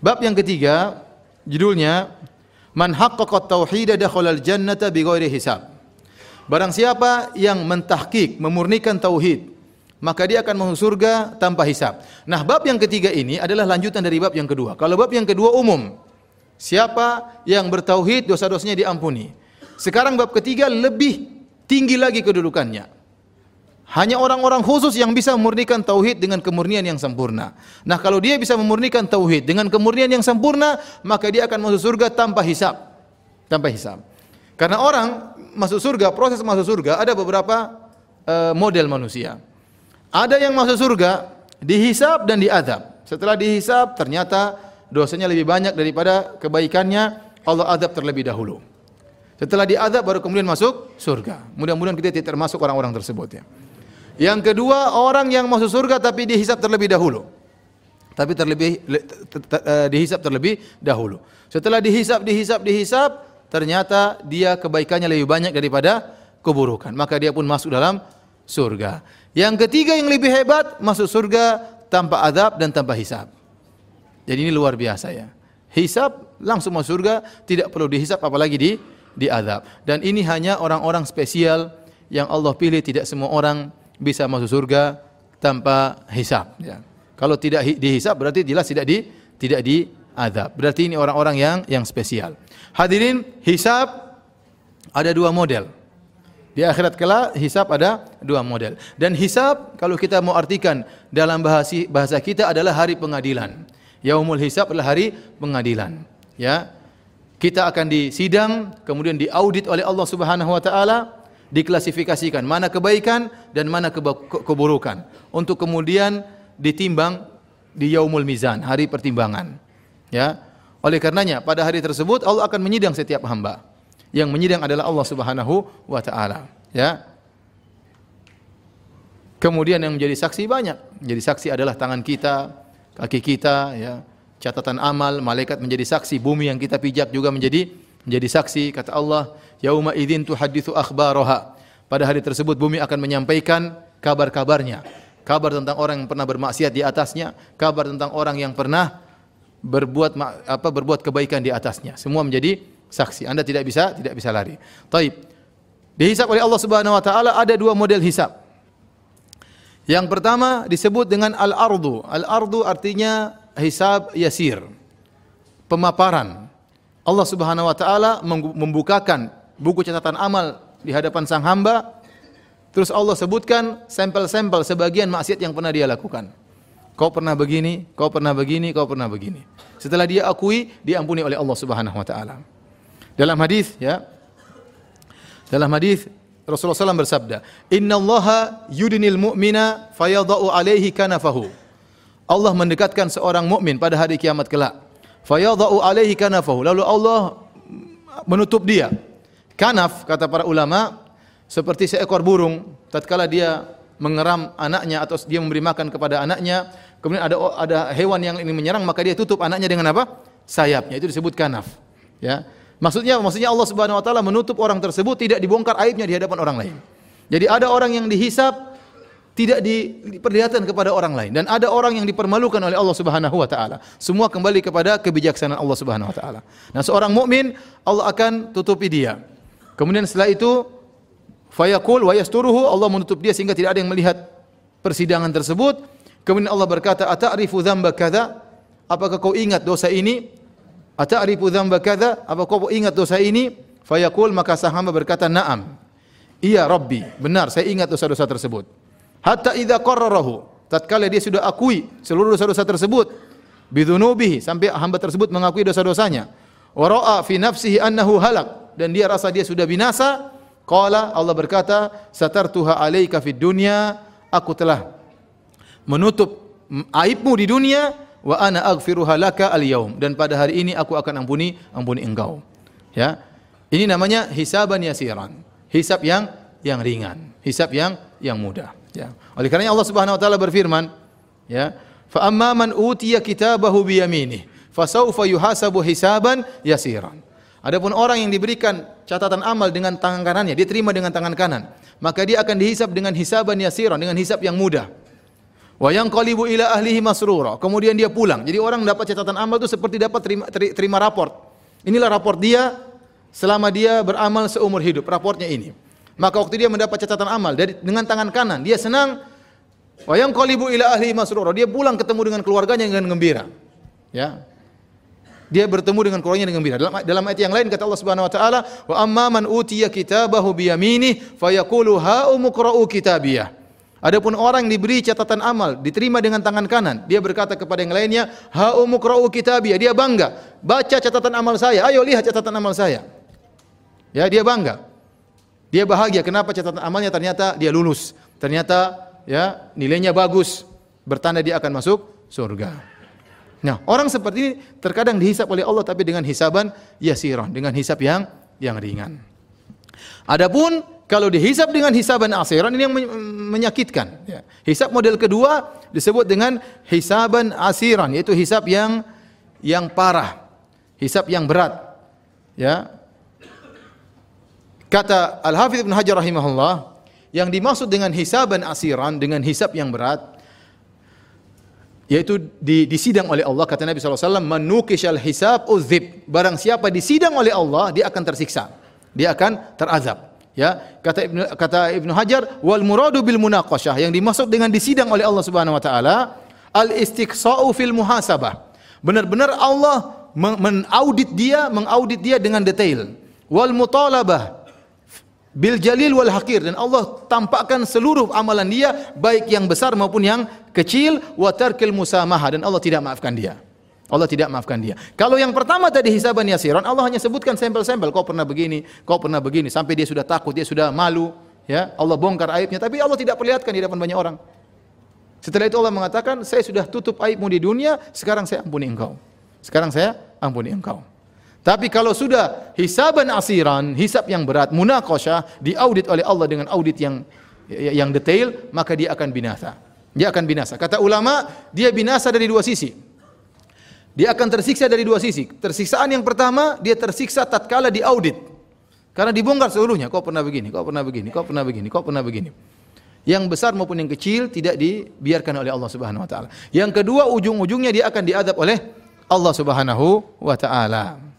Bab yang ketiga judulnya Man haqqaqa tauhid al-jannata bighairi hisab. Barang siapa yang mentahkik, memurnikan tauhid, maka dia akan masuk surga tanpa hisab. Nah, bab yang ketiga ini adalah lanjutan dari bab yang kedua. Kalau bab yang kedua umum, siapa yang bertauhid dosa-dosanya diampuni. Sekarang bab ketiga lebih tinggi lagi kedudukannya. Hanya orang-orang khusus yang bisa memurnikan tauhid dengan kemurnian yang sempurna. Nah, kalau dia bisa memurnikan tauhid dengan kemurnian yang sempurna, maka dia akan masuk surga tanpa hisab. Tanpa hisab. Karena orang masuk surga, proses masuk surga ada beberapa uh, model manusia. Ada yang masuk surga dihisab dan diadab. Setelah dihisab ternyata dosanya lebih banyak daripada kebaikannya, Allah adab terlebih dahulu. Setelah diadab baru kemudian masuk surga. Mudah-mudahan kita tidak termasuk orang-orang tersebut ya. Yang kedua, orang yang masuk surga tapi dihisap terlebih dahulu. Tapi terlebih eh, dihisap terlebih dahulu. Setelah dihisap, dihisap, dihisap, ternyata dia kebaikannya lebih banyak daripada keburukan. Maka dia pun masuk dalam surga. Yang ketiga yang lebih hebat, masuk surga tanpa adab dan tanpa hisap. Jadi ini luar biasa ya. Hisap langsung masuk surga, tidak perlu dihisap apalagi di diadab. Dan ini hanya orang-orang spesial yang Allah pilih, tidak semua orang bisa masuk surga tanpa hisab. Ya. Kalau tidak dihisab berarti jelas tidak di tidak diadab. Berarti ini orang-orang yang yang spesial. Hadirin, hisab ada dua model. Di akhirat kelak hisab ada dua model. Dan hisab kalau kita mau artikan dalam bahasa bahasa kita adalah hari pengadilan. Yaumul hisab adalah hari pengadilan. Ya. Kita akan disidang, kemudian diaudit oleh Allah Subhanahu wa taala diklasifikasikan mana kebaikan dan mana keburukan untuk kemudian ditimbang di yaumul mizan, hari pertimbangan. Ya. Oleh karenanya pada hari tersebut Allah akan menyidang setiap hamba. Yang menyidang adalah Allah Subhanahu wa taala, ya. Kemudian yang menjadi saksi banyak. Jadi saksi adalah tangan kita, kaki kita, ya. Catatan amal, malaikat menjadi saksi, bumi yang kita pijak juga menjadi menjadi saksi kata Allah yauma idzin tuhaditsu akhbaraha pada hari tersebut bumi akan menyampaikan kabar-kabarnya. Kabar tentang orang yang pernah bermaksiat di atasnya kabar tentang orang yang pernah berbuat apa berbuat kebaikan di atasnya. Semua menjadi saksi. Anda tidak bisa tidak bisa lari. Taib. Dihisab oleh Allah Subhanahu wa taala ada dua model hisab yang pertama disebut dengan al-ardu. Al-ardu artinya hisab yasir pemaparan Allah Subhanahu wa taala membukakan buku catatan amal di hadapan sang hamba. Terus Allah sebutkan sampel-sampel sebagian maksiat yang pernah dia lakukan. Kau pernah begini, kau pernah begini, kau pernah begini. Setelah dia akui, diampuni oleh Allah Subhanahu wa taala. Dalam hadis ya. Dalam hadis Rasulullah SAW bersabda, Inna Allah yudinil mu'mina fayadau alaihi kanafahu. Allah mendekatkan seorang mukmin pada hari kiamat kelak fayadha'u alaihi kanafahu. Lalu Allah menutup dia. Kanaf kata para ulama seperti seekor burung. Tatkala dia mengeram anaknya atau dia memberi makan kepada anaknya kemudian ada ada hewan yang ini menyerang maka dia tutup anaknya dengan apa? Sayapnya. Itu disebut kanaf. Ya. Maksudnya maksudnya Allah Subhanahu wa taala menutup orang tersebut tidak dibongkar aibnya di hadapan orang lain. Jadi ada orang yang dihisap tidak diperlihatkan kepada orang lain dan ada orang yang dipermalukan oleh Allah Subhanahu wa taala. Semua kembali kepada kebijaksanaan Allah Subhanahu wa taala. Nah, seorang mukmin Allah akan tutupi dia. Kemudian setelah itu fayaqul wa yasturuhu Allah menutup dia sehingga tidak ada yang melihat persidangan tersebut. Kemudian Allah berkata, "Ata'rifu dzamba kadza?" Apakah kau ingat dosa ini? Ata'rifu dzamba kadza? Apakah kau ingat dosa ini? Fayaqul maka sang hamba berkata, "Na'am." Iya Rabbi, benar saya ingat dosa-dosa tersebut. Hatta idza qarrarahu, tatkala dia sudah akui seluruh dosa-dosa tersebut, bidzunubihi sampai hamba tersebut mengakui dosa-dosanya. Wa ra'a fi nafsihi annahu halak dan dia rasa dia sudah binasa, qala Allah berkata, "Satartuha 'alaika fid dunya," aku telah menutup aibmu di dunia wa ana aghfiruha laka al-yaum dan pada hari ini aku akan ampuni ampuni engkau. Ya. Ini namanya hisaban yasiran. Hisab yang yang ringan, hisab yang yang mudah. Ya. Oleh karena Allah Subhanahu wa taala berfirman, ya, fa amma man utiya kitabahu bi yaminih, fasawfa yuhasabu hisaban yasiran. Adapun orang yang diberikan catatan amal dengan tangan kanannya, dia terima dengan tangan kanan, maka dia akan dihisab dengan hisaban yasiran, dengan hisab yang mudah. Wa yanqalibu ila ahlihi masrura. Kemudian dia pulang. Jadi orang dapat catatan amal itu seperti dapat terima, terima raport. Inilah raport dia selama dia beramal seumur hidup. Raportnya ini. Maka waktu dia mendapat catatan amal dari dengan tangan kanan, dia senang. Wa yanqalibu ila ahlihi masrura. Dia pulang ketemu dengan keluarganya dengan gembira. Ya. Dia bertemu dengan keluarganya dengan gembira. Dalam, dalam ayat yang lain kata Allah Subhanahu wa taala, "Wa amma man utiya kitabahu bi yaminih fayaqulu ha umqra'u kitabiyah." Adapun orang yang diberi catatan amal, diterima dengan tangan kanan, dia berkata kepada yang lainnya, "Ha umqra'u kitabiyah." Dia bangga, baca catatan amal saya. Ayo lihat catatan amal saya. Ya, dia bangga. Dia bahagia kenapa catatan amalnya ternyata dia lulus. Ternyata ya nilainya bagus. Bertanda dia akan masuk surga. Nah, orang seperti ini terkadang dihisap oleh Allah tapi dengan hisaban yasiron, dengan hisap yang yang ringan. Adapun kalau dihisap dengan hisaban asiran ini yang menyakitkan. Ya. Hisab model kedua disebut dengan hisaban asiran, yaitu hisab yang yang parah, hisab yang berat. Ya. Kata Al Hafidz Ibn Hajar rahimahullah, yang dimaksud dengan hisaban asiran dengan hisab yang berat yaitu di, disidang oleh Allah kata Nabi SAW menukishal hisab uzib barang siapa disidang oleh Allah dia akan tersiksa. Dia akan terazab. Ya, kata Ibnu kata Ibnu Hajar wal muradu bil munaqashah. Yang dimaksud dengan disidang oleh Allah Subhanahu wa taala al istiqsa'u fil muhasabah. Benar-benar Allah mengaudit dia, mengaudit dia dengan detail. Wal mutalabah bil jalil wal hakir dan Allah tampakkan seluruh amalan dia baik yang besar maupun yang kecil wa tarkil musamahah dan Allah tidak maafkan dia. Allah tidak maafkan dia. Kalau yang pertama tadi hisaban yasiran, Allah hanya sebutkan sampel-sampel. Kau pernah begini, kau pernah begini. Sampai dia sudah takut, dia sudah malu. Ya, Allah bongkar aibnya. Tapi Allah tidak perlihatkan di depan banyak orang. Setelah itu Allah mengatakan, saya sudah tutup aibmu di dunia, sekarang saya ampuni engkau. Sekarang saya ampuni engkau. Tapi kalau sudah hisaban asiran, hisab yang berat, munakosha, diaudit oleh Allah dengan audit yang yang detail, maka dia akan binasa. Dia akan binasa. Kata ulama, dia binasa dari dua sisi. Dia akan tersiksa dari dua sisi. Tersiksaan yang pertama, dia tersiksa tatkala diaudit. Karena dibongkar seluruhnya. Kau pernah begini, kau pernah begini, kau pernah begini, kau pernah begini. Yang besar maupun yang kecil tidak dibiarkan oleh Allah Subhanahu wa taala. Yang kedua ujung-ujungnya dia akan diadab oleh Allah Subhanahu wa taala.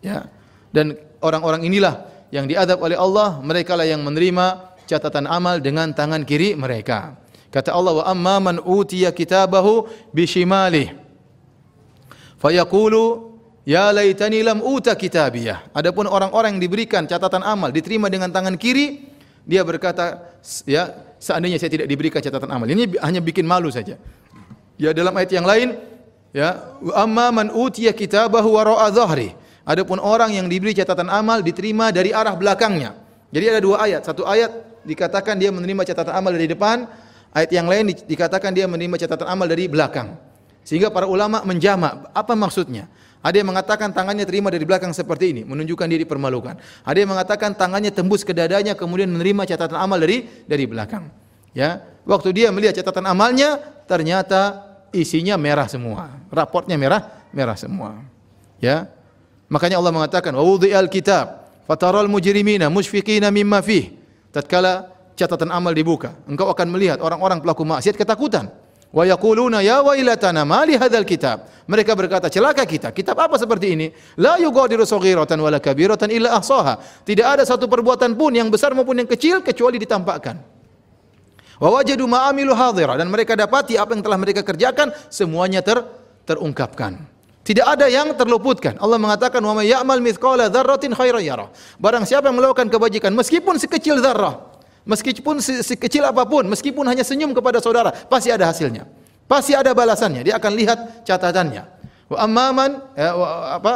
Ya. Dan orang-orang inilah yang diadab oleh Allah, mereka lah yang menerima catatan amal dengan tangan kiri mereka. Kata Allah wa amma man utiya kitabahu bishimalih Fayaqulu ya laitani lam uta kitabiyah. Adapun orang-orang yang diberikan catatan amal diterima dengan tangan kiri, dia berkata ya seandainya saya tidak diberikan catatan amal. Ini hanya bikin malu saja. Ya dalam ayat yang lain ya amma man utiya kitabahu wara'a dhahri. Adapun orang yang diberi catatan amal diterima dari arah belakangnya. Jadi ada dua ayat. Satu ayat dikatakan dia menerima catatan amal dari depan, ayat yang lain dikatakan dia menerima catatan amal dari belakang. Sehingga para ulama menjamak. Apa maksudnya? Ada yang mengatakan tangannya terima dari belakang seperti ini, menunjukkan diri permalukan. Ada yang mengatakan tangannya tembus ke dadanya kemudian menerima catatan amal dari dari belakang. Ya, waktu dia melihat catatan amalnya ternyata isinya merah semua. Raportnya merah, merah semua. Ya. Makanya Allah mengatakan, "Wa wudhi'al kitab fataral mujrimina musyfiqina mimma fih." Tatkala catatan amal dibuka, engkau akan melihat orang-orang pelaku maksiat ketakutan Wa yaquluna ya wailatana ma li hadzal kitab. Mereka berkata, celaka kita. Kitab apa seperti ini? La yughadiru saghiratan wala kabiratan illa ahsaha. Tidak ada satu perbuatan pun yang besar maupun yang kecil kecuali ditampakkan. Wa wajadu ma amilu hadira dan mereka dapati apa yang telah mereka kerjakan semuanya ter terungkapkan. Tidak ada yang terluputkan. Allah mengatakan wa may ya'mal mithqala dzarratin khairan yara. Barang siapa yang melakukan kebajikan meskipun sekecil zarrah, Meskipun sekecil apa pun, meskipun hanya senyum kepada saudara, pasti ada hasilnya. Pasti ada balasannya. Dia akan lihat catatannya. Wa amman wa, apa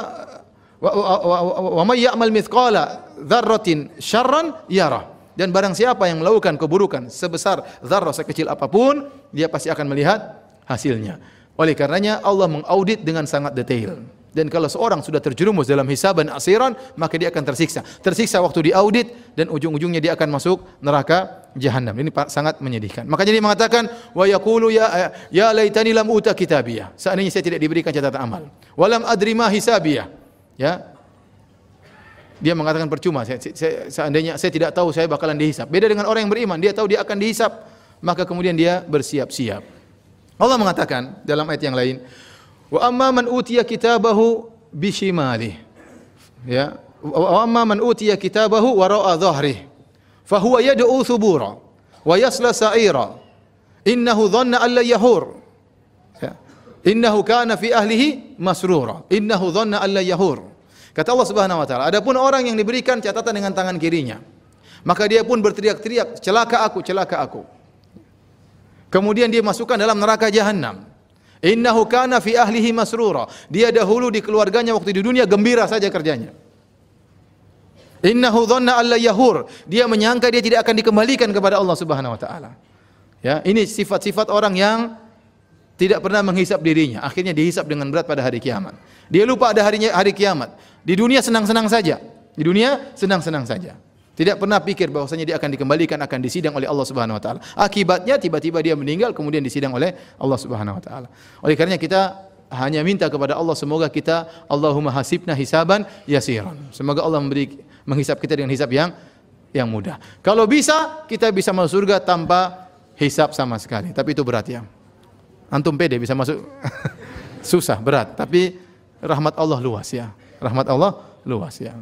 wa, may ya'mal mithqala dzarratin syarran yara. Dan barang siapa yang melakukan keburukan sebesar zarrah sekecil apa pun, dia pasti akan melihat hasilnya. Oleh karenanya Allah mengaudit dengan sangat detail. Dan kalau seorang sudah terjerumus dalam hisaban asiran, maka dia akan tersiksa. Tersiksa waktu diaudit dan ujung-ujungnya dia akan masuk neraka jahanam. Ini sangat menyedihkan. Makanya dia mengatakan, "Wa yaqulu ya ya laitani lam uta kitabiyah." Seandainya saya tidak diberikan catatan amal. Walam adri ma hisabiyah. Ya. Dia mengatakan percuma, saya, saya, seandainya saya tidak tahu saya bakalan dihisap. Beda dengan orang yang beriman, dia tahu dia akan dihisap, maka kemudian dia bersiap-siap. Allah mengatakan dalam ayat yang lain, "Wa amma man utiya kitabahu bishimali." Ya, "Wa amma man utiya kitabahu wara'a dhahrihi, fa huwa yad'u thubura wa yasla sa'ira. Innahu dhanna an la yahur." Ya. Innahu kana fi ahlihi masrura. Innahu dhanna an la yahur. Kata Allah Subhanahu wa taala, adapun orang yang diberikan catatan dengan tangan kirinya, maka dia pun berteriak-teriak, celaka aku, celaka aku. Kemudian dia masukkan dalam neraka jahanam. Innahu kana fi ahlihi masrura. Dia dahulu di keluarganya waktu di dunia gembira saja kerjanya. Innahu dhanna alla yahur. Dia menyangka dia tidak akan dikembalikan kepada Allah Subhanahu wa taala. Ya, ini sifat-sifat orang yang tidak pernah menghisap dirinya, akhirnya dihisap dengan berat pada hari kiamat. Dia lupa ada harinya hari kiamat. Di dunia senang-senang saja. Di dunia senang-senang saja. Tidak pernah pikir bahwasanya dia akan dikembalikan akan disidang oleh Allah Subhanahu wa taala. Akibatnya tiba-tiba dia meninggal kemudian disidang oleh Allah Subhanahu wa taala. Oleh karenanya kita hanya minta kepada Allah semoga kita Allahumma hasibna hisaban yasiran. Semoga Allah memberi menghisap kita dengan hisap yang yang mudah. Kalau bisa kita bisa masuk surga tanpa hisap sama sekali. Tapi itu berat ya. Antum pede bisa masuk susah, berat. Tapi rahmat Allah luas ya. Rahmat Allah luas ya.